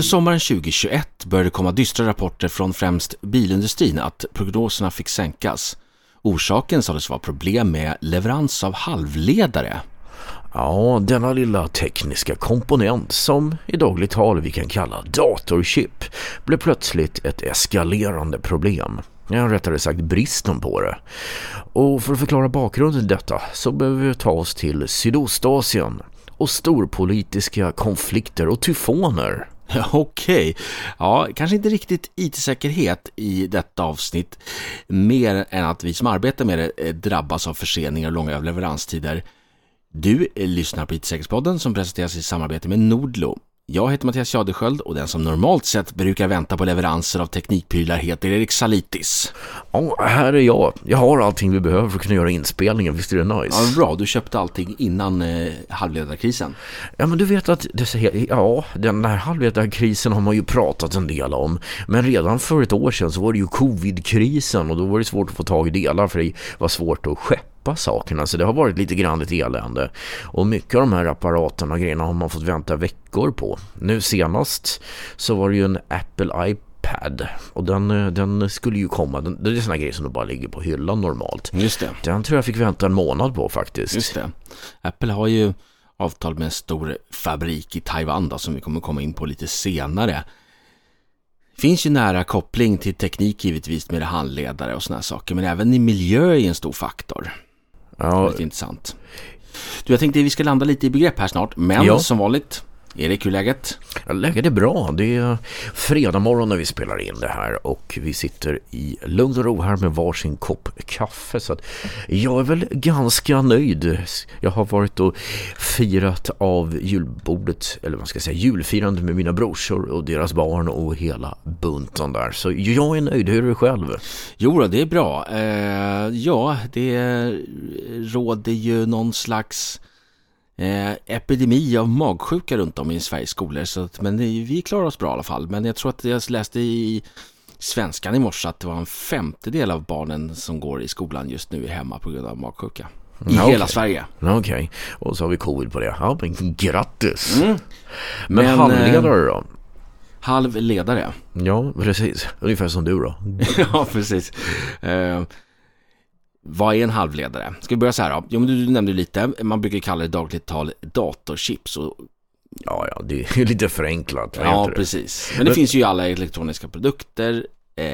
Under sommaren 2021 började komma dystra rapporter från främst bilindustrin att prognoserna fick sänkas. Orsaken sades vara problem med leverans av halvledare. Ja, denna lilla tekniska komponent som i dagligt tal vi kan kalla datorchip blev plötsligt ett eskalerande problem. Ja, rättare sagt bristen på det. Och för att förklara bakgrunden till detta så behöver vi ta oss till Sydostasien och storpolitiska konflikter och tyfoner. Okej, ja, kanske inte riktigt IT-säkerhet i detta avsnitt, mer än att vi som arbetar med det eh, drabbas av förseningar och långa leveranstider. Du eh, lyssnar på IT-säkerhetspodden som presenteras i samarbete med Nordlo. Jag heter Mattias Jadesköld och den som normalt sett brukar vänta på leveranser av teknikprylar heter Erik Salitis. Ja, här är jag. Jag har allting vi behöver för att kunna göra inspelningen. Visst är det nice? Ja, bra. Du köpte allting innan eh, halvledarkrisen. Ja, men du vet att ja, den här halvledarkrisen har man ju pratat en del om. Men redan för ett år sedan så var det ju covidkrisen och då var det svårt att få tag i delar för det var svårt att skeppa släppa sakerna så det har varit lite grann ett elände. Och mycket av de här apparaterna och grejerna har man fått vänta veckor på. Nu senast så var det ju en Apple iPad och den, den skulle ju komma. Den, det är sådana grejer som bara ligger på hyllan normalt. Just det. Den tror jag fick vänta en månad på faktiskt. Just det. Apple har ju avtal med en stor fabrik i Taiwan då, som vi kommer komma in på lite senare. Finns ju nära koppling till teknik givetvis med handledare och sådana saker, men även i miljö är en stor faktor. Ja. Väldigt intressant. Du, jag tänkte att vi ska landa lite i begrepp här snart, men ja. som vanligt Erik, hur är läget? Läget är bra. Det är fredag morgon när vi spelar in det här och vi sitter i lugn och ro här med varsin kopp kaffe. Så jag är väl ganska nöjd. Jag har varit och firat av julbordet, eller vad ska jag säga, julfirandet med mina brorsor och deras barn och hela bunten där. Så jag är nöjd. Hur är det själv? Jo, det är bra. Eh, ja, det råder ju någon slags eh, epidemi av magsjuka runt om i Sveriges skolor. Så att, men vi klarar oss bra i alla fall. Men jag tror att jag läste i Svenskan i morse att det var en femtedel av barnen som går i skolan just nu är hemma på grund av magsjuka. I ja, hela Sverige. Okej, okay. och så har vi covid på det. Ja, men grattis. Mm. Men, men halvledare då? Halvledare. Ja, precis. Ungefär som du då. ja, precis. Uh, vad är en halvledare? Ska vi börja så här då? Jo, men du nämnde lite, man brukar kalla det dagligt tal datorchips. Och... Ja, ja, det är lite förenklat. Ja, precis. Men det men... finns ju alla elektroniska produkter, eh,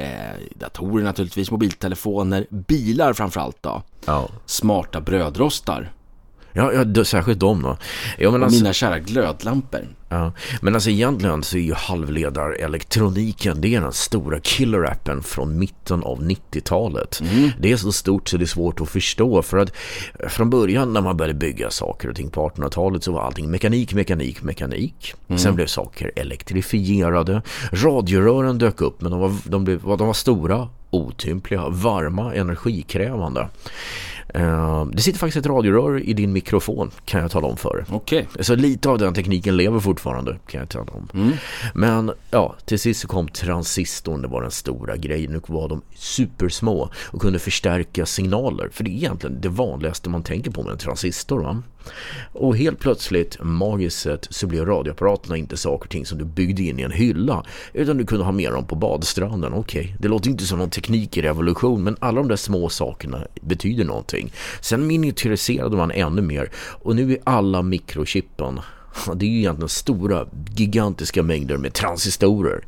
datorer naturligtvis, mobiltelefoner, bilar framförallt då. Ja. Smarta brödrostar. Ja, ja särskilt dem då. Ja, men alltså, mina kära glödlampor. Ja, men alltså egentligen så är ju halvledarelektroniken det är den stora killerappen från mitten av 90-talet. Mm. Det är så stort så det är svårt att förstå för att från början när man började bygga saker och ting på 1800-talet så var allting mekanik, mekanik, mekanik. Mm. Sen blev saker elektrifierade. Radiorören dök upp men de var, de blev, de var stora, otympliga, varma, energikrävande. Uh, det sitter faktiskt ett radiorör i din mikrofon kan jag tala om för Okej. Okay. Så lite av den tekniken lever fortfarande kan jag tala om. Mm. Men ja, till sist så kom transistorn, det var den stora grejen. Nu var de supersmå och kunde förstärka signaler. För det är egentligen det vanligaste man tänker på med en transistor va? Och helt plötsligt, magiskt sett, så blev radioapparaterna inte saker och ting som du byggde in i en hylla. Utan du kunde ha med dem på badstranden. Okej, okay. det låter inte som någon teknik i revolution men alla de där små sakerna betyder någonting. Sen miniaturiserade man ännu mer och nu är alla mikrochippen det är ju egentligen stora, gigantiska mängder med transistorer.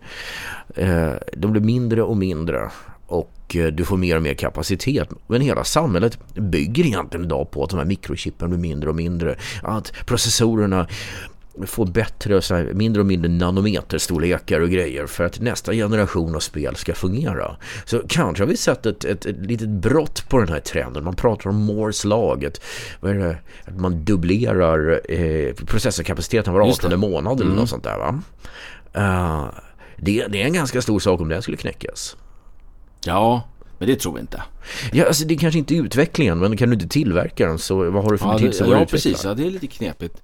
Eh, de blir mindre och mindre och Eh, du får mer och mer kapacitet. Men hela samhället bygger egentligen idag på att de här mikrochippen blir mindre och mindre. Att processorerna får bättre, så här, mindre och mindre nanometerstorlekar och grejer för att nästa generation av spel ska fungera. Så kanske har vi sett ett, ett, ett litet brott på den här trenden. Man pratar om Moores lag, ett, vad är det, att man dubblerar eh, processorkapaciteten var 18 månad eller mm. något sånt där va? Uh, det, det är en ganska stor sak om det skulle knäckas. Ja, men det tror vi inte. Ja, alltså det är kanske inte utvecklingen, men kan du inte tillverka den så vad har du för ja, tips? Ja, precis. Ja, det är lite knepigt.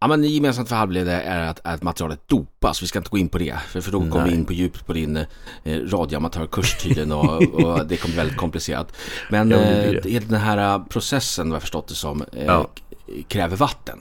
Ja, men gemensamt för halvledare är att, att materialet dopas. Vi ska inte gå in på det. För, för då kommer vi in på djupt på din eh, radioamatörkurs tydligen och, och, det kommer bli väldigt komplicerat. Men ja, det det. Eh, den här processen, vad jag förstått det som, eh, ja. kräver vatten.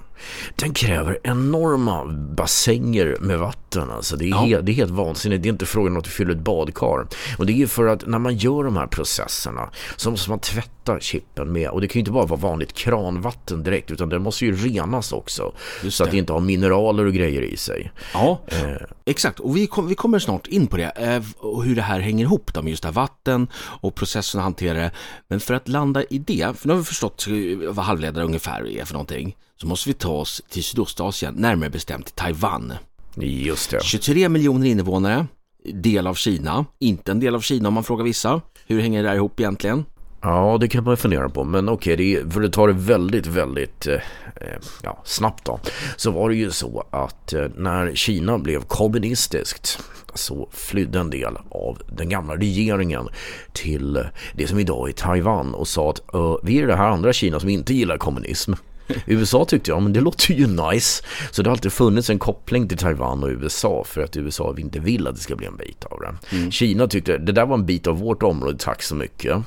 Den kräver enorma bassänger med vatten alltså. Det är, ja. helt, det är helt vansinnigt. Det är inte frågan om att du fyller ett badkar. Och det är för att när man gör de här processerna så måste man tvätta chippen med, och det kan ju inte bara vara vanligt kranvatten direkt utan det måste ju renas också. Just så det. att det inte har mineraler och grejer i sig. Ja, eh. exakt. Och vi, kom, vi kommer snart in på det. Eh, och hur det här hänger ihop då med just det här vatten och processen att hantera det. Men för att landa i det, för nu har vi förstått vad halvledare ungefär är för någonting så måste vi ta oss till Sydostasien, närmare bestämt till Taiwan. Just det. 23 miljoner invånare, del av Kina, inte en del av Kina om man frågar vissa. Hur hänger det där ihop egentligen? Ja, det kan man fundera på. Men okej, okay, för att ta det väldigt, väldigt eh, ja, snabbt då. Så var det ju så att eh, när Kina blev kommunistiskt så flydde en del av den gamla regeringen till det som idag är Taiwan och sa att vi är det här andra Kina som inte gillar kommunism. USA tyckte jag, men det låter ju nice. Så det har alltid funnits en koppling till Taiwan och USA för att USA inte vill att det ska bli en bit av det. Mm. Kina tyckte det där var en bit av vårt område, tack så mycket.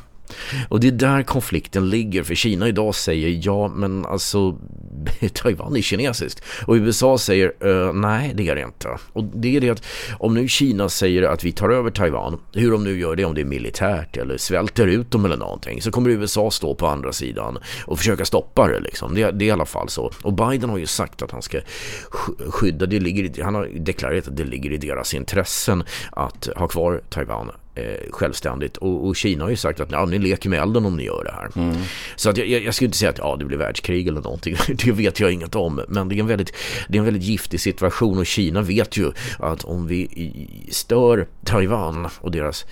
Och det är där konflikten ligger, för Kina idag säger ja, men alltså Taiwan är kinesiskt. Och USA säger uh, nej, det är det inte. Och det är det att om nu Kina säger att vi tar över Taiwan, hur de nu gör det, om det är militärt eller svälter ut dem eller någonting, så kommer USA stå på andra sidan och försöka stoppa det liksom. Det, det är i alla fall så. Och Biden har ju sagt att han ska skydda, det ligger, han har deklarerat att det ligger i deras intressen att ha kvar Taiwan eh, självständigt. Och, och, Kina har ju sagt att ja, ni leker med elden om ni gör det här. Mm. Så att jag, jag, skulle inte säga att ja, det blir världskrig eller någonting. Det vet jag inget om. Men det är, en väldigt, det är en väldigt giftig situation och Kina vet ju att om vi stör Taiwan och deras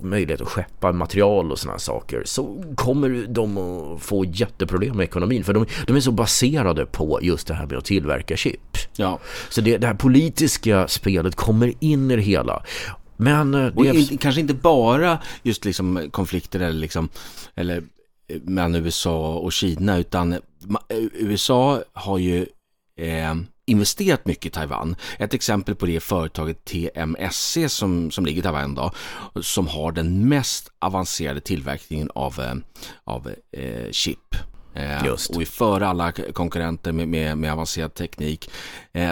möjlighet att skeppa material och sådana saker så kommer de att få jätteproblem med ekonomin. För de, de är så baserade på just det här med att tillverka chip. Ja. Så det, det här politiska spelet kommer in i det hela. Men eh, det är... kanske inte bara just liksom konflikter eller liksom eller eh, mellan USA och Kina utan eh, USA har ju eh, investerat mycket i Taiwan. Ett exempel på det är företaget TMSC som, som ligger i Taiwan då, som har den mest avancerade tillverkningen av, av eh, chip. Just. Och är före alla konkurrenter med, med, med avancerad teknik.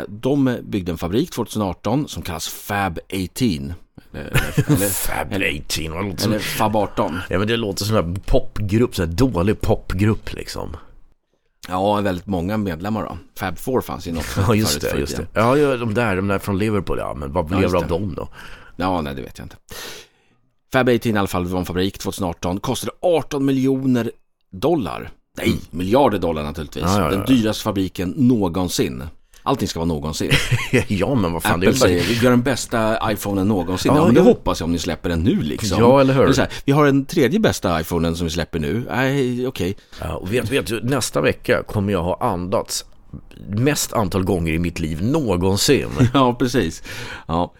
de byggde en fabrik 2018 som kallas Fab 18. Eller, Fab 18. Vad låter eller Fab 18. Ja men det låter som en popgrupp, så här dålig popgrupp liksom. Ja, väldigt många medlemmar då. Fab 4 fanns ju något Ja, just det, just det. Ja, de där, de där från Liverpool, ja. Men vad blev ja, det av dem då? Ja, nej, det vet jag inte. Fab 18 i alla fall var en fabrik 2018. Kostade 18 miljoner dollar. Nej, miljarder dollar naturligtvis. Ja, ja, ja. Den dyraste fabriken någonsin. Allting ska vara någonsin. ja, men vad fan. Apple det är säger, vi gör den bästa iPhonen någonsin. Ja, ja men det hoppas jag om ni släpper den nu liksom. Ja, eller hur. Eller här, vi har den tredje bästa iPhonen som vi släpper nu. Nej, okej. Okay. Ja, och vet, vet du, nästa vecka kommer jag ha andats mest antal gånger i mitt liv någonsin. ja, precis. Ja.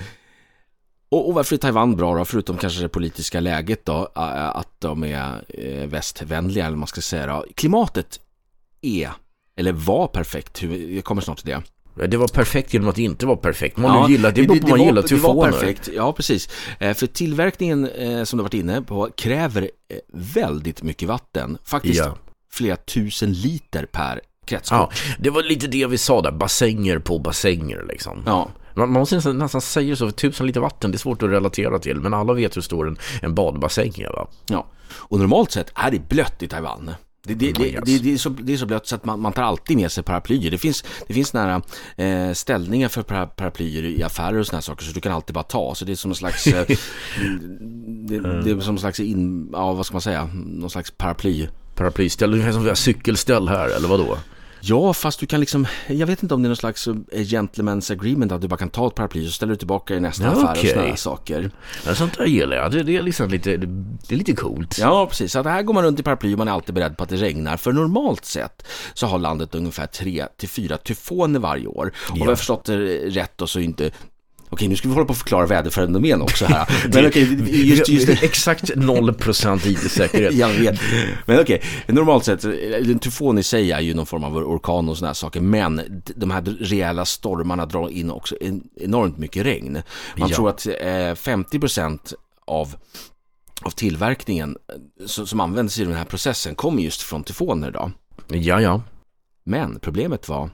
Och, och varför är Taiwan bra då? Förutom kanske det politiska läget då, att de är eh, västvänliga eller man ska säga då. Klimatet är, eller var perfekt, jag kommer snart till det. Det var perfekt genom att det inte var perfekt. Man ja, gillar, det beror på man gillar tyfoner. Det perfekt, ja precis. Eh, för tillverkningen eh, som du varit inne på kräver eh, väldigt mycket vatten. Faktiskt ja. flera tusen liter per kretskorn. Ja, det var lite det vi sa där, bassänger på bassänger liksom. Ja. Man, man måste nästan säga så, för tusen liter vatten, det är svårt att relatera till. Men alla vet hur stor en, en badbassäng är va? Ja, och normalt sett är det blött i Taiwan. Det, det, det, det, är så, det är så blött så att man, man tar alltid med sig paraplyer. Det finns, det finns nära eh, ställningar för paraplyer i affärer och sådana saker så du kan alltid bara ta. Så det är som en slags, eh, det, det, är som en slags, in, ja vad ska man säga, någon slags paraply. Paraplyställ, ungefär som vi har cykelställ här eller vad då? Ja, fast du kan liksom, jag vet inte om det är någon slags eh, gentleman's agreement att du bara kan ta ett paraply och ställer du tillbaka i nästa ja, affär okay. och sådana saker. Ja, sånt där gillar jag. Det, det, är liksom lite, det är lite coolt. Ja, precis. Så här går man runt i paraply och man är alltid beredd på att det regnar. För normalt sett så har landet ungefär 3 till 4 tyfoner varje år. Och ja. om jag förstått det rätt då så är inte Okej, nu ska vi hålla på att förklara väderfenomen också här. Men okej, just, just. Exakt 0% IT-säkerhet. jag vet. Men okej, normalt sett, en tyfon i sig är ju någon form av orkan och sådana här saker. Men de här rejäla stormarna drar in också enormt mycket regn. Man ja. tror att 50% av av tillverkningen som används i den här processen kommer just från tyfoner då. Ja, ja. Men problemet var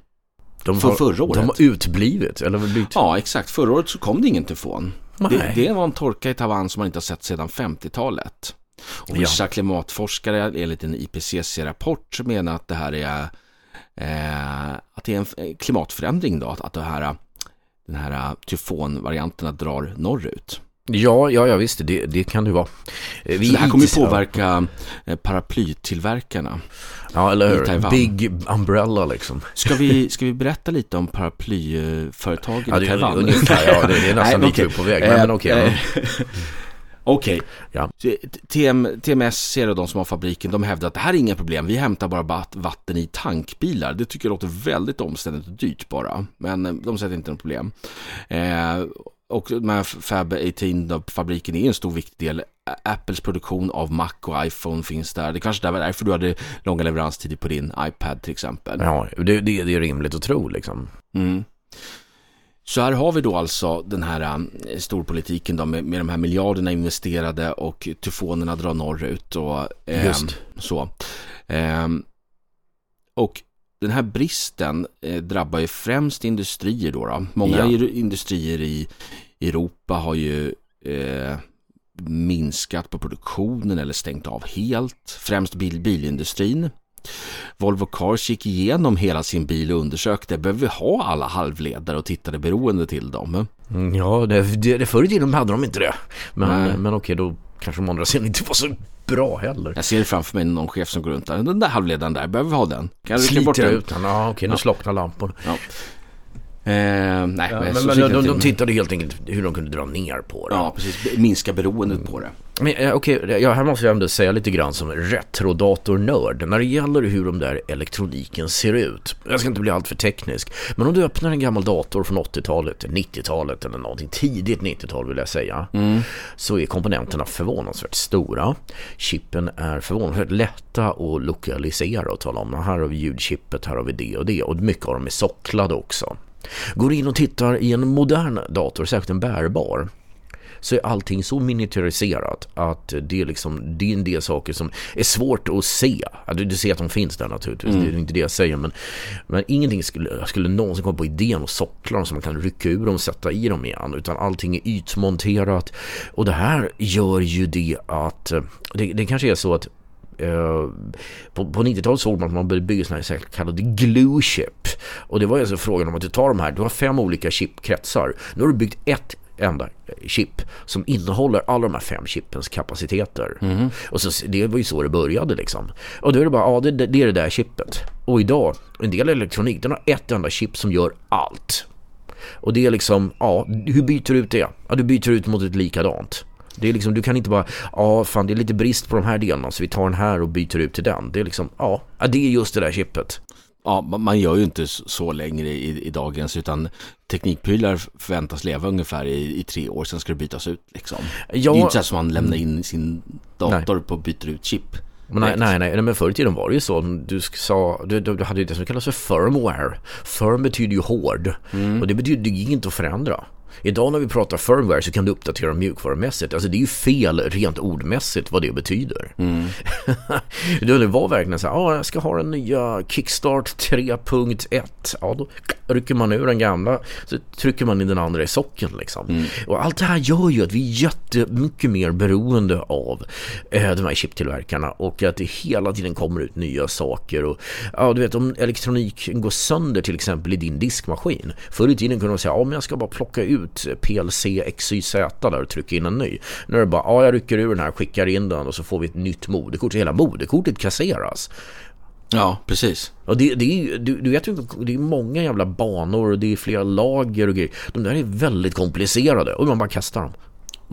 De För har, förra året. De har utblivit, eller blivit... Ja, exakt. Förra året så kom det ingen tyfon. Det, det var en torka i Taiwan som man inte har sett sedan 50-talet. Och Ja. vissa klimatforskare enligt en IPCC-rapport menar att det här är eh, att det är en f- klimatförändring då, att, att det här, den här tyfonvarianterna drar norrut. Ja, ja, ja visst, det, det kan det vara. Eh, Vi Så det här kommer ju påverka eh, paraplytillverkarna. Ja, eller hur? Big umbrella liksom. Ska vi, ska vi berätta lite om paraplyföretagen Ja, i Taiwan? ungefär, ja, det, det är nästan Nej, är okej. på väg. Men, men okej. eh, men- Okej. Ja. TM, TMS ser och de som har fabriken, de hävdar att det här är inga problem. Vi hämtar bara vatten i tankbilar. Det tycker jag låter väldigt omständigt och dyrt bara. Men de säger att det inte är något problem. Eh, och här Fab 18-fabriken är en stor viktig del. Apples produktion av Mac och iPhone finns där. Det kanske var därför du hade långa leveranstider på din iPad till exempel. Ja, det, det, det är rimligt att tro liksom. Mm. Så här har vi då alltså den här eh, storpolitiken då med, med de här miljarderna investerade och tyfonerna drar norrut och ehm, Just. så. Ehm, och den här bristen eh, drabbar ju främst industrier då. då. Många Ja. industrier i Europa har ju eh, minskat på produktionen eller stängt av helt. Främst bil, bilindustrin. Volvo Cars gick igenom hela sin bil och undersökte, behöver vi ha alla halvledare och tittade beroende till dem? Mm, Ja, det, det, det förr i tiden hade de inte det. Nej. Men, men okej, då kanske de andra sidan inte var så bra heller. Jag ser framför mig någon chef som går runt där, den där halvledaren där, behöver vi ha den? Kan klippa bort Sliter den? ut den, ja okej, nu slocknar lamporna. Ja. Eh, nej, Ja, men, men de, de, tittade helt enkelt hur de kunde dra ner på det. Ja, precis. Minska beroendet på det. Men eh, okej, ja, här måste jag ändå säga lite grann som retrodatornörd när det gäller hur de där elektroniken ser ut. Jag ska inte bli alltför teknisk, men om du öppnar en gammal dator från 80-talet, 90-talet eller någonting, tidigt 90-tal vill jag säga, så är komponenterna förvånansvärt stora. Chippen är förvånansvärt lätta att lokalisera och tala om. Här har vi ljudchippet, här har vi det och det och mycket av dem är socklade också. Går in och tittar i en modern dator, särskilt en bärbar, så är allting så miniaturiserat att det är, liksom, det är en del saker som är svårt att se. Du, du ser att de finns där naturligtvis, det är inte det jag säger. Men, men ingenting skulle, skulle någonsin komma på idén att sockla dem så man kan rycka ur dem och sätta i dem igen. Utan allting är ytmonterat. Och det här gör ju det att, eh, det, det kanske är så att på, på 90-talet såg man att man började bygga såna här så kallade glue chip. Och det var alltså frågan om att du tar de här, du har fem olika chipkretsar. Nu har du byggt ett enda chip som innehåller alla de här fem chippens kapaciteter. Och så, det var ju så det började liksom. Och då är det bara, ja det, det det är det där chippet. Och idag, en del elektronik, den har ett enda chip som gör allt. Och det är liksom, ja, hur byter du ut det? Ja, du byter ut mot ett likadant. Det är liksom, du kan inte bara, ja fan det är lite brist på de här delarna så vi tar den här och byter ut till den. Det är liksom, ja, ja, det är just det där chippet. Ja, ma- man gör ju inte så längre i, i dagens utan teknikprylar förväntas leva ungefär i, i tre år, sen ska det bytas ut liksom. Det är ju Ja, inte så att man lämnar in sin dator på och byter ut chip. nej, nej, nej, men förr i tiden var det ju så. Du sa, du, du, hade ju det som kallas för firmware. Firm betyder ju hård. Och det betyder, det gick inte att förändra. Idag när vi pratar firmware så kan du uppdatera mjukvarumässigt. Alltså det är ju fel rent ordmässigt vad det betyder. det det var verkligen så här, ja jag ska ha den nya Kickstart 3.1. Ja då rycker man ur den gamla så trycker man in den andra i socken liksom. Och allt det här gör ju att vi är jättemycket mer beroende av eh, de här chiptillverkarna och att det hela tiden kommer ut nya saker. Och, ja, du vet om elektroniken går sönder till exempel i din diskmaskin. Förr i tiden kunde man säga, ja men jag ska bara plocka ut PLC XYZ där och trycka in en ny. Nu är det bara, ja jag rycker ur den här, skickar in den och så får vi ett nytt moderkort. Så hela moderkortet kasseras. Ja, precis. Och det, det är du, du vet ju, det är många jävla banor och det är flera lager och grejer. De där är väldigt komplicerade och man bara kastar dem.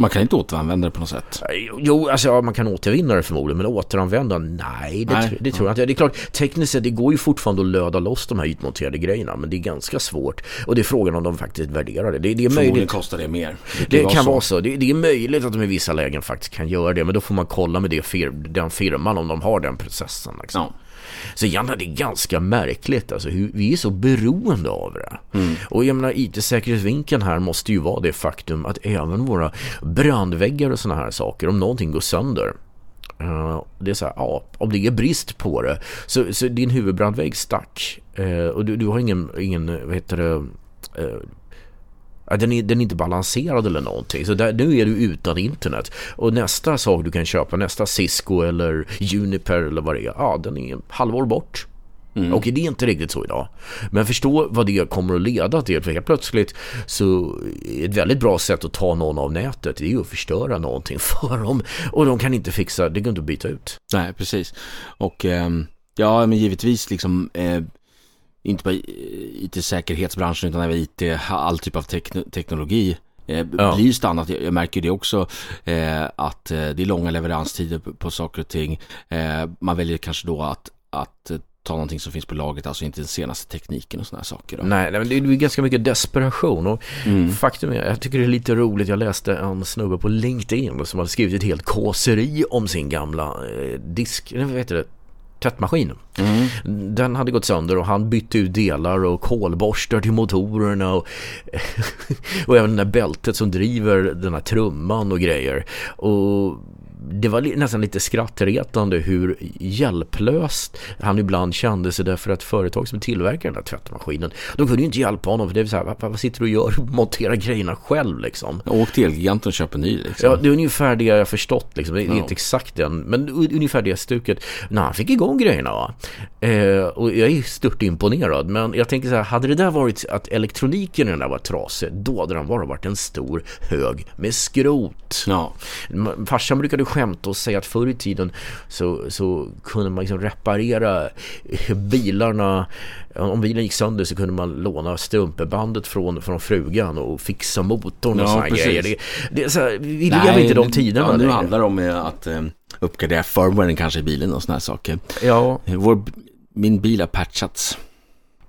Man kan inte återanvända det på något sätt. Jo, alltså ja, man kan återvinna det förmodligen, men återanvända? Nej, det, Nej. tr- det tror jag inte. Det är klart, tekniskt sett, det går ju fortfarande att löda loss de här ytmonterade grejerna, men det är ganska svårt. Och det är frågan om de faktiskt värderar det. Det, det är möjligt. kostar det mer. Det kan vara så. Det, det är möjligt att de i vissa lägen faktiskt kan göra det, men då får man kolla med det fir den firman om de har den processen. Liksom. Ja. Så egentligen det är ganska märkligt alltså, hur vi är så beroende av det. Och jag menar IT-säkerhetsvinkeln här måste ju vara det faktum att även våra brandväggar och sådana här saker, om någonting går sönder Uh, det är så här, ja, om det är brist på det så, så din huvudbrandvägg stack uh, och du, du har ingen, ingen vad heter det, uh, den är, den är inte balanserad eller någonting. Så där, nu är du utan internet. Och nästa sak du kan köpa, nästa Cisco eller Juniper eller vad det är, ja den är halvår bort. Mm. Och det är inte riktigt så idag. Men förstå vad det kommer att leda till. För helt plötsligt så är ett väldigt bra sätt att ta någon av nätet det är ju att förstöra någonting för dem. Och de kan inte fixa, det går inte att byta ut. Nej, precis. Och eh, ja, men givetvis liksom eh, inte bara IT-säkerhetsbranschen utan även IT, all typ av tekn teknologi eh, ja. blir stannat. Jag märker det också eh, att eh, det är långa leveranstider på, på saker och ting. Eh, man väljer kanske då att, att ta någonting som finns på laget, alltså inte den senaste tekniken och sådana saker. Då. Nej, det är ganska mycket desperation och mm. faktum är, jag tycker det är lite roligt, jag läste en snubbe på LinkedIn som hade skrivit ett helt kåseri om sin gamla eh, disk, vad heter det, tvättmaskin. Mm. Den hade gått sönder och han bytte ut delar och kolborstar till motorerna och, och även det där bältet som driver den här trumman och grejer. Och det var nästan lite skrattretande hur hjälplöst han ibland kände sig därför att företag som tillverkar den där tvättmaskinen de kunde ju inte hjälpa honom för det är så här, vad, vad sitter du och gör? Montera grejerna själv liksom. Åk till Elgiganten och köp en ny liksom. Ja, det är ungefär det jag förstått liksom. Det är ja. inte exakt den, men ungefär det stuket. När han fick igång grejerna va. Eh, och jag är stört imponerad, men jag tänker så här, hade det där varit att elektroniken i den där var trasig, då hade den bara varit en stor hög med skrot. Ja. Farsan brukade skämta och säga att förr i tiden så, så kunde man liksom reparera bilarna. Om bilen gick sönder så kunde man låna strumpebandet från, från frugan och fixa motorn och ja, sådana grejer. Det, det så här, vi lever inte de tiderna. Ja, nu handlar det om att eh, uppgradera firmwaren kanske i bilen och sådana här saker. Ja. Vår, min bil har patchats.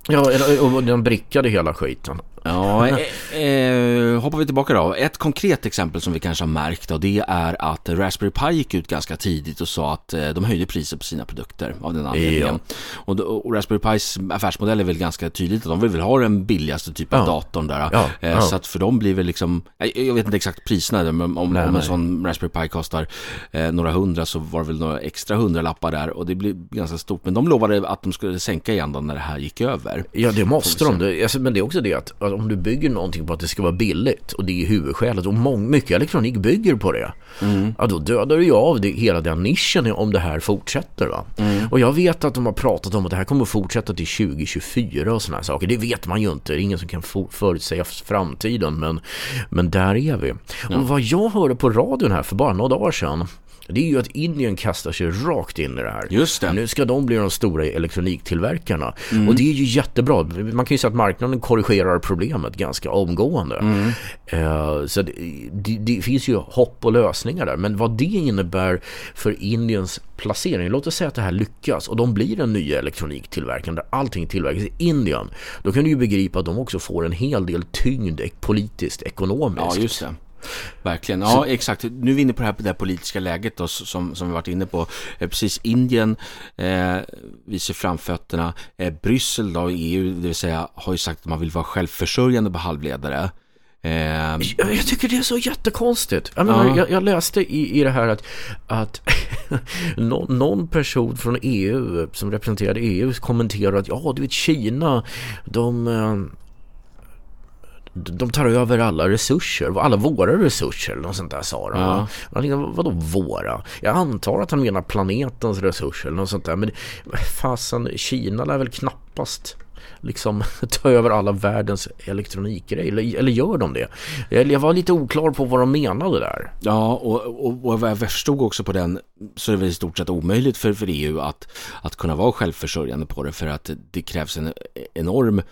Ja, och den brickade hela skiten. Ja, eh, eh, hoppar vi tillbaka då. Ett konkret exempel som vi kanske har märkt då, det är att Raspberry Pi gick ut ganska tidigt och sa att eh, de höjde priset på sina produkter av den anledningen. Ja. Och, och, Raspberry Pis affärsmodell är väl ganska tydligt att de vill väl ha den billigaste typen av datorn där. Ja. Eh, ja. Så att för dem blir väl liksom, jag vet inte exakt priserna, men om, nej, om en sån Raspberry Pi kostar eh, några hundra så var det väl några extra hundralappar där och det blir ganska stort. Men de lovade att de skulle sänka igen då när det här gick över. Ja, det måste de. Det, alltså, men det är också det att om du bygger någonting på att det ska vara billigt och det är huvudskälet och mång, mycket elektronik bygger på det. Mm. Ja, då dödar du ju av det, hela den nischen om det här fortsätter. Va? Mm. Och jag vet att de har pratat om att det här kommer att fortsätta till 2024 och sådana saker. Det vet man ju inte. Det är ingen som kan förutsäga framtiden men, men där är vi. Ja. Och vad jag hörde på radion här för bara några dagar sedan det är ju att Indien kastar sig rakt in i det här. Just det. Nu ska de bli de stora elektroniktillverkarna. Mm. Och det är ju jättebra. Man kan ju säga att marknaden korrigerar problemet ganska omgående. Mm. Uh, så det, det, det, finns ju hopp och lösningar där. Men vad det innebär för Indiens placering. Låt oss säga att det här lyckas och de blir den nya elektroniktillverkaren där allting tillverkas i Indien. Då kan du ju begripa att de också får en hel del tyngd politiskt, ekonomiskt. Ja, just det. Verkligen, ja så, exakt. Nu är vi inne på det här, det här politiska läget då, som, som vi varit inne på. Eh, precis, Indien eh, visar framfötterna. Eh, Bryssel då, EU, det vill säga, har ju sagt att man vill vara självförsörjande på halvledare. Eh, jag, jag, tycker det är så jättekonstigt. Jag, menar, ja. jag, jag läste i, i det här att, att någon, någon, person från EU som representerade EU kommenterade att ja, du vet Kina, de eh, de tar över alla resurser, alla våra resurser eller något sånt där sa de. Ja. Tänkte, vadå våra? Jag antar att han menar planetens resurser eller något sånt där. Men fasen, Kina lär väl knappast liksom ta över alla världens elektronikgrejer. Eller, eller gör de det? Jag var lite oklar på vad de menade där. Ja, och, och, och vad jag förstod också på den så är det väl i stort sett omöjligt för, för EU att, att kunna vara självförsörjande på det för att det krävs en enorm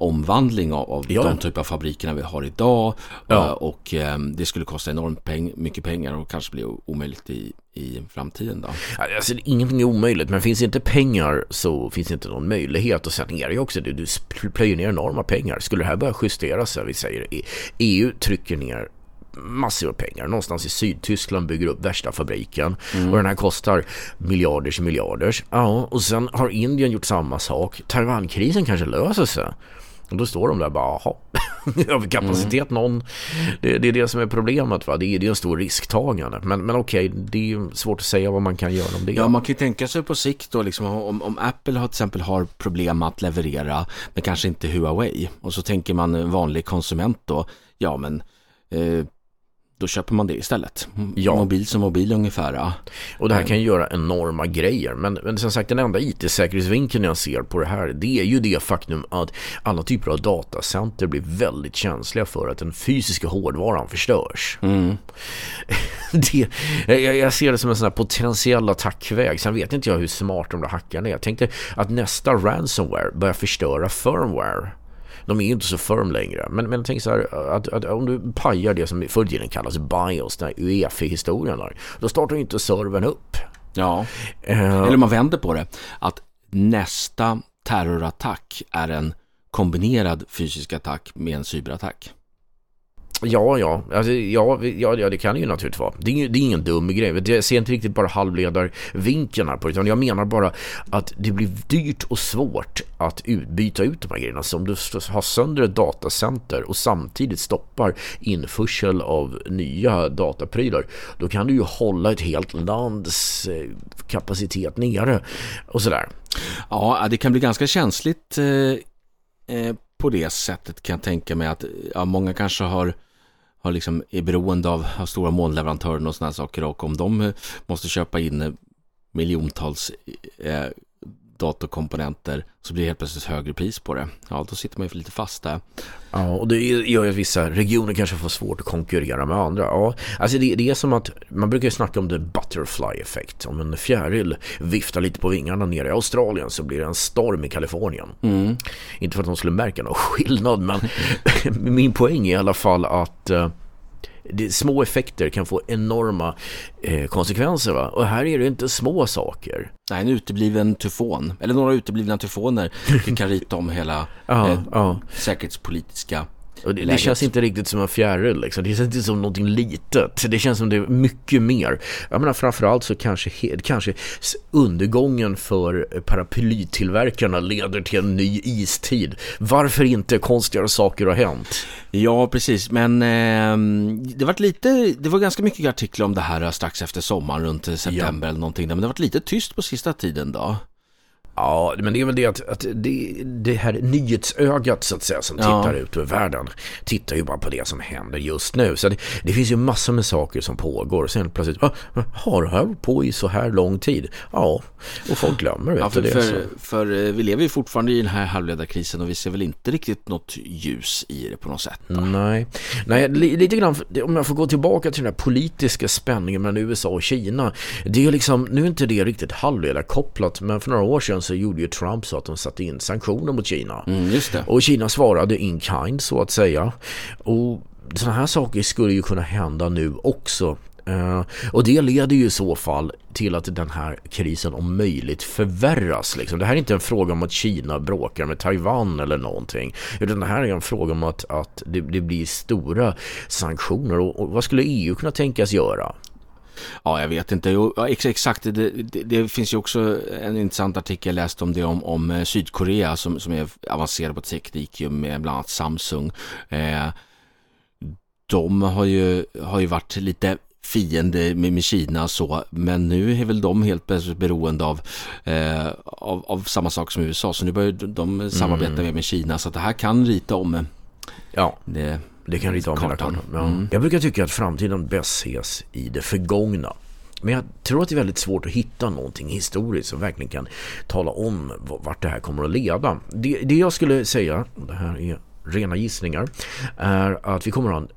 omvandling av, av ja. de typer av fabrikerna vi har idag. Ja. Eh, och eh, det skulle kosta enormt peng, mycket pengar och kanske bli omöjligt i, i framtiden. Då. Alltså, ingenting är omöjligt, men finns inte pengar så finns inte någon möjlighet. Och sen är det ju också det, du plöjer ner enorma pengar. Skulle det här börja justeras, vi säger EU trycker ner massor av pengar. Någonstans i Sydtyskland bygger upp värsta fabriken mm. och den här kostar miljarders miljarders. Ja, och sen har Indien gjort samma sak. Taiwankrisen kanske löser sig. Och då står de där bara, jaha. överkapacitet mm. någon. Det, det, är det som är problemet va. Det är, det är en stor risktagande. Men, men okej, det är svårt att säga vad man kan göra om det. Ja, man kan ju tänka sig på sikt då liksom om, om Apple har till exempel har problem att leverera men kanske inte Huawei. Och så tänker man vanlig konsument då, ja men eh, då köper man det istället. Ja. Mobil som mobil ungefär. Ja. Och det här kan ju göra enorma grejer. Men, men som sagt den enda IT-säkerhetsvinkeln jag ser på det här det är ju det faktum att alla typer av datacenter blir väldigt känsliga för att den fysiska hårdvaran förstörs. Mm. det, jag, jag, ser det som en sån här potentiell attackväg. Sen vet inte jag hur smart de där hackarna är. Jag tänkte att nästa ransomware börjar förstöra firmware de är ju inte så firm längre. Men, men tänk så här, att, att, om du pajar det som förr i tiden kallas BIOS, den här UEFI-historien där, då startar ju inte servern upp. Ja, uh, eller man vänder på det, att nästa terrorattack är en kombinerad fysisk attack med en cyberattack. Ja, ja. Alltså, ja, ja, ja, det kan det ju naturligtvis vara. Det är, det är ingen dum grej. Jag ser inte riktigt bara halvledarvinkeln här på det. Utan jag menar bara att det blir dyrt och svårt att ut, byta ut de här grejerna. Så om du har sönder ett datacenter och samtidigt stoppar införsel av nya dataprylar. Då kan du ju hålla ett helt lands eh, kapacitet nere och sådär. Ja, det kan bli ganska känsligt eh, eh, på det sättet kan jag tänka mig att ja, många kanske har har liksom, är beroende av, av stora molnleverantörer och sådana saker och om de eh, måste köpa in eh, miljontals eh, datorkomponenter så blir det helt plötsligt högre pris på det. Ja, då sitter man ju för lite fast där. Ja, och det gör ju att vissa regioner kanske får svårt att konkurrera med andra. Ja, alltså det, det är som att man brukar ju snacka om the butterfly effekt. Om en fjäril viftar lite på vingarna nere i Australien så blir det en storm i Kalifornien. Mm. Inte för att de skulle märka någon skillnad, men min poäng är i alla fall att uh, det, små effekter kan få enorma eh, konsekvenser. Va? Och här är det inte små saker. Nej, en utebliven tyfon, eller några uteblivna tyfoner kan rita om hela ja, eh, ja. säkerhetspolitiska och det, det, känns inte riktigt som en fjäril liksom. Det känns inte som någonting litet. Det känns som det är mycket mer. Jag menar framförallt så kanske, kanske undergången för paraplytillverkarna leder till en ny istid. Varför inte konstigare saker har hänt? Ja, precis. Men eh, det var lite, det var ganska mycket artiklar om det här strax efter sommaren runt september ja. eller någonting. Men det har varit lite tyst på sista tiden då. Ja, men det är väl det att, att det, det, här nyhetsögat så att säga som tittar ja. ut över världen tittar ju bara på det som händer just nu. Så det, det finns ju massor med saker som pågår och sen plötsligt, ah, har det här på i så här lång tid? Ja, och folk glömmer ja, för, det. För, för, eh, vi lever ju fortfarande i den här halvledarkrisen och vi ser väl inte riktigt något ljus i det på något sätt. Då. Nej, Nej lite grann, om jag får gå tillbaka till den här politiska spänningen mellan USA och Kina. Det är liksom, nu är inte det riktigt halvledarkopplat, men för några år sedan så gjorde ju Trump så att de satte in sanktioner mot Kina. Mm, och Kina svarade in kind så att säga. Och sådana här saker skulle ju kunna hända nu också. Uh, och det leder ju i så fall till att den här krisen om möjligt förvärras. Liksom. Det här är inte en fråga om att Kina bråkar med Taiwan eller någonting. Utan det här är en fråga om att, att det, det blir stora sanktioner. Och, och, vad skulle EU kunna tänkas göra? Ja, jag vet inte. Ja, exakt, det, det, det, finns ju också en intressant artikel jag läste om det om, om eh, Sydkorea som, som är avancerad på teknik med bland annat Samsung. Eh, de har ju, har ju varit lite fiende med, Kina så, men nu är väl de helt plötsligt beroende av, eh, av, av, samma sak som USA, så nu börjar de samarbeta mm. med Kina, så att det här kan rita om ja. det det kan rita om hela kartan. Ja. Mm. Jag brukar tycka att framtiden bäst ses i det förgångna. Men jag tror att det är väldigt svårt att hitta någonting historiskt som verkligen kan tala om vart det här kommer att leda. Det, det jag skulle säga, och det här är rena gissningar, är att vi kommer att ha en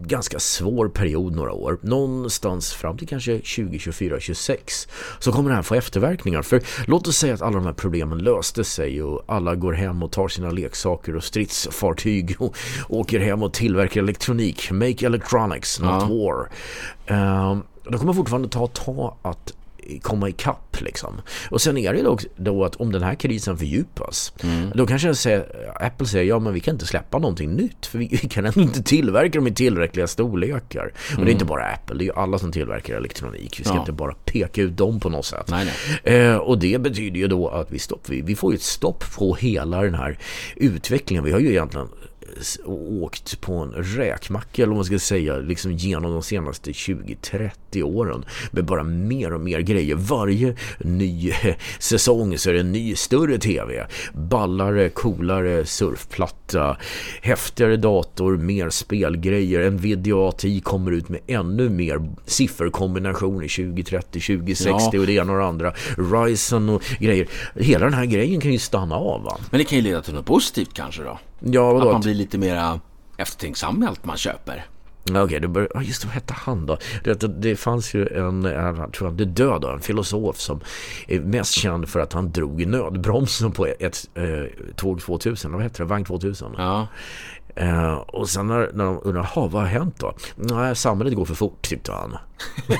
ganska svår period några år. Någonstans fram till kanske 2024, 26 så kommer det här få efterverkningar. För låt oss säga att alla de här problemen löste sig och alla går hem och tar sina leksaker och stridsfartyg och åker hem och tillverkar elektronik. Make electronics, not ja. war. Um, det kommer fortfarande ta ta att komma ikapp liksom. Och sen är det då, då att om den här krisen fördjupas mm. då kanske säger, Apple säger ja men vi kan inte släppa någonting nytt för vi, vi kan ändå inte tillverka dem i tillräckliga storlekar. Mm. Och det är mm. inte bara Apple, det är ju alla som tillverkar elektronik. Vi ska ja. inte bara peka ut dem på något sätt. Nej, nej. Eh, och det betyder ju då att vi, stopp, vi, vi får ju ett stopp på hela den här utvecklingen. Vi har ju egentligen åkt på en räkmacka eller vad man ska säga liksom genom de senaste 20-30 åren med bara mer och mer grejer. Varje ny säsong så är det en ny större tv. Ballare, coolare surfplatta, häftigare dator, mer spelgrejer. Nvidia ATI kommer ut med ännu mer sifferkombinationer 2030, 2060 ja. och det ena och det andra. Ryzen och grejer. Hela den här grejen kan ju stanna av va? Men det kan ju leda till något positivt kanske då? Ja, vadå? Att man blir lite mera eftertänksam med allt man köper. Okej, okay, det bör, just det, vad hette han då? Det, det fanns ju en, jag tror han är död en filosof som är mest känd för att han drog i nödbromsen på ett, ett eh, tåg 2000, vad heter det, vagn 2000. Ja. Eh, och sen när, när de undrar, vad har hänt då? Nej, samhället går för fort, tyckte han.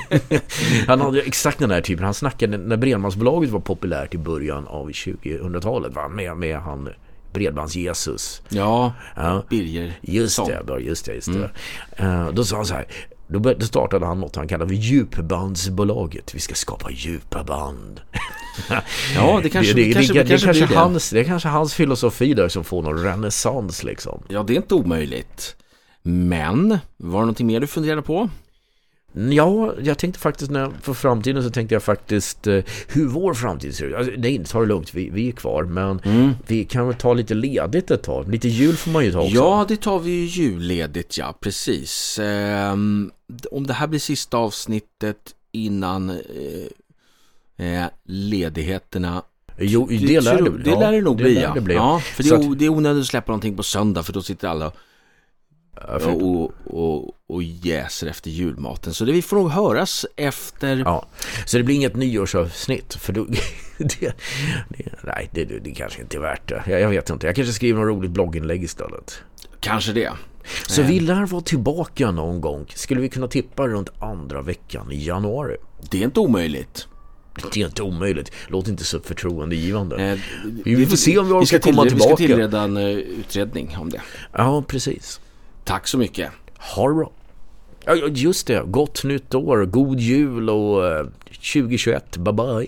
han hade exakt den här typen, han snackade när Bredbandsbolaget var populärt i början av 2000-talet, va? Med, med han Bredbands-Jesus. Ja, ja, Birger. Just det, just det, just det. Mm. Uh, då sa han så här, då, då startade han något han kallade för djupbandsbolaget. Vi ska skapa djupa band. ja, det kanske, det, det, kanske, det, det, kanske, kanske hans, det är kanske hans filosofi där som får någon renässans liksom. Ja, det är inte omöjligt. Men, var det någonting mer du funderade på? Ja, jag tänkte faktiskt när för framtiden så tänkte jag faktiskt eh, hur vår framtid ser ut. Alltså, nej, ta det lugnt, vi, vi är kvar. Men mm. vi kan väl ta lite ledigt ett tag. Lite jul får man ju ta också. Ja, det tar vi ju julledigt, ja, precis. Eh, om det här blir sista avsnittet innan eh, eh ledigheterna Jo, det, det lär det, det, lär det nog bli, ja. Det bli. ja. För det är, att... det är onödigt att släppa någonting på söndag för då sitter alla och, och, och jäser efter julmaten. Så det, vi får nog höras efter... Ja, så det blir inget nyårsavsnitt. För då, det, det, nej, det, det kanske inte är värt det. Jag, jag vet inte. Jag kanske skriver något roligt blogginlägg istället. Kanske det. Så vi lär vara tillbaka någon gång. Skulle vi kunna tippa runt andra veckan i januari? Det är inte omöjligt. Det är inte omöjligt. Låt inte så förtroendegivande. Eh, vi, vi får se om vi orkar komma till, tillbaka. Vi ska tillreda en uh, utredning om det. Ja, precis. Tack så mycket. Ha det bra. Ja, just det. Gott nytt år, god jul och 2021. Bye bye.